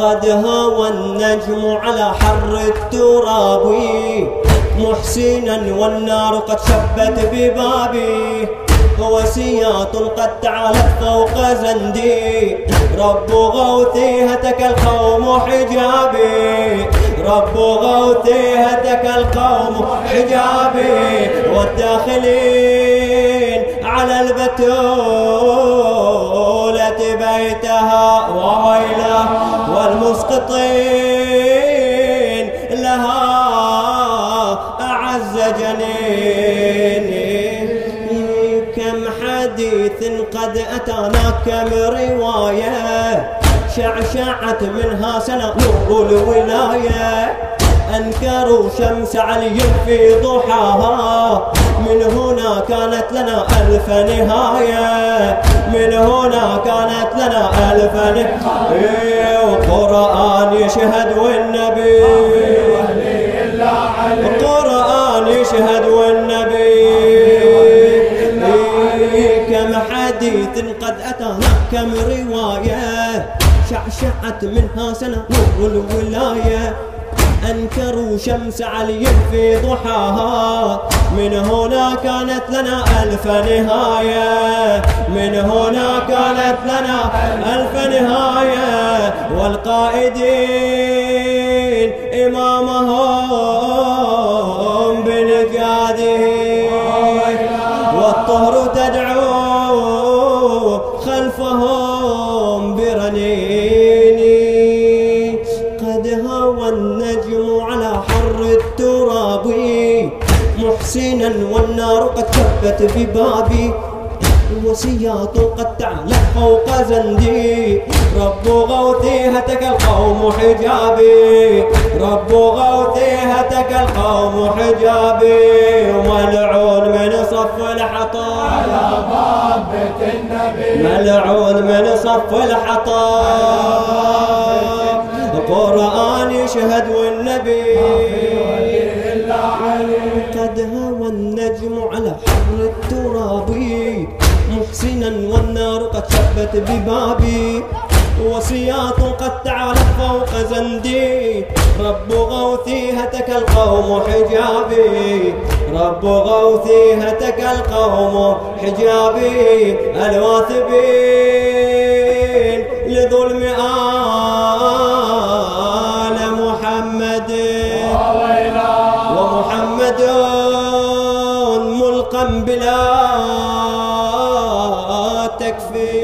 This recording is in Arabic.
قد هوى النجم على حر التراب. محسنا والنار قد شبت ببابي. هو سياط قد تعالت فوق زندي. رب غوثي هتك القوم حجابي. رب غوثي هتك القوم حجابي. والداخلين على البتولة بيتها وويله والمسقطين لها أعز جنين. كم حديث قد أتانا كم رواية شعشعت منها سنة نور الولاية. أنكروا شمس علي في ضحاها من هنا كانت لنا ألف نهاية. من هنا كانت لنا ألف نهاية وقرآن يشهد والنبي. القرآن يشهد والنبي. كم حديث قد أتانا كم رواية. شعشعت منها سنة نور الولاية أنكروا شمس علي في ضحاها. من هنا كانت لنا ألف نهاية. من هنا كانت لنا ألف نهاية. والقائدين إمامهم قد هوى النجم على حر التراب. محسنا والنار قد شبت ببابي وسياط قد تعلت فوق زندي. رب غوثي هتك القوم حجابي. رب غوثي هتك القوم حجابي. وملعون من صف الحطام على باب بيت النبي. ملعون من صف الحطام يشهد والنبي. قد هوى النجم على حر التراب. محسنا والنار قد شبت ببابي. وسياط قد تعالت فوق زندي. رب غوثي هتك القوم حجابي. رب غوثي هتك القوم حجابي. الواثبين لظلم بلا تكفي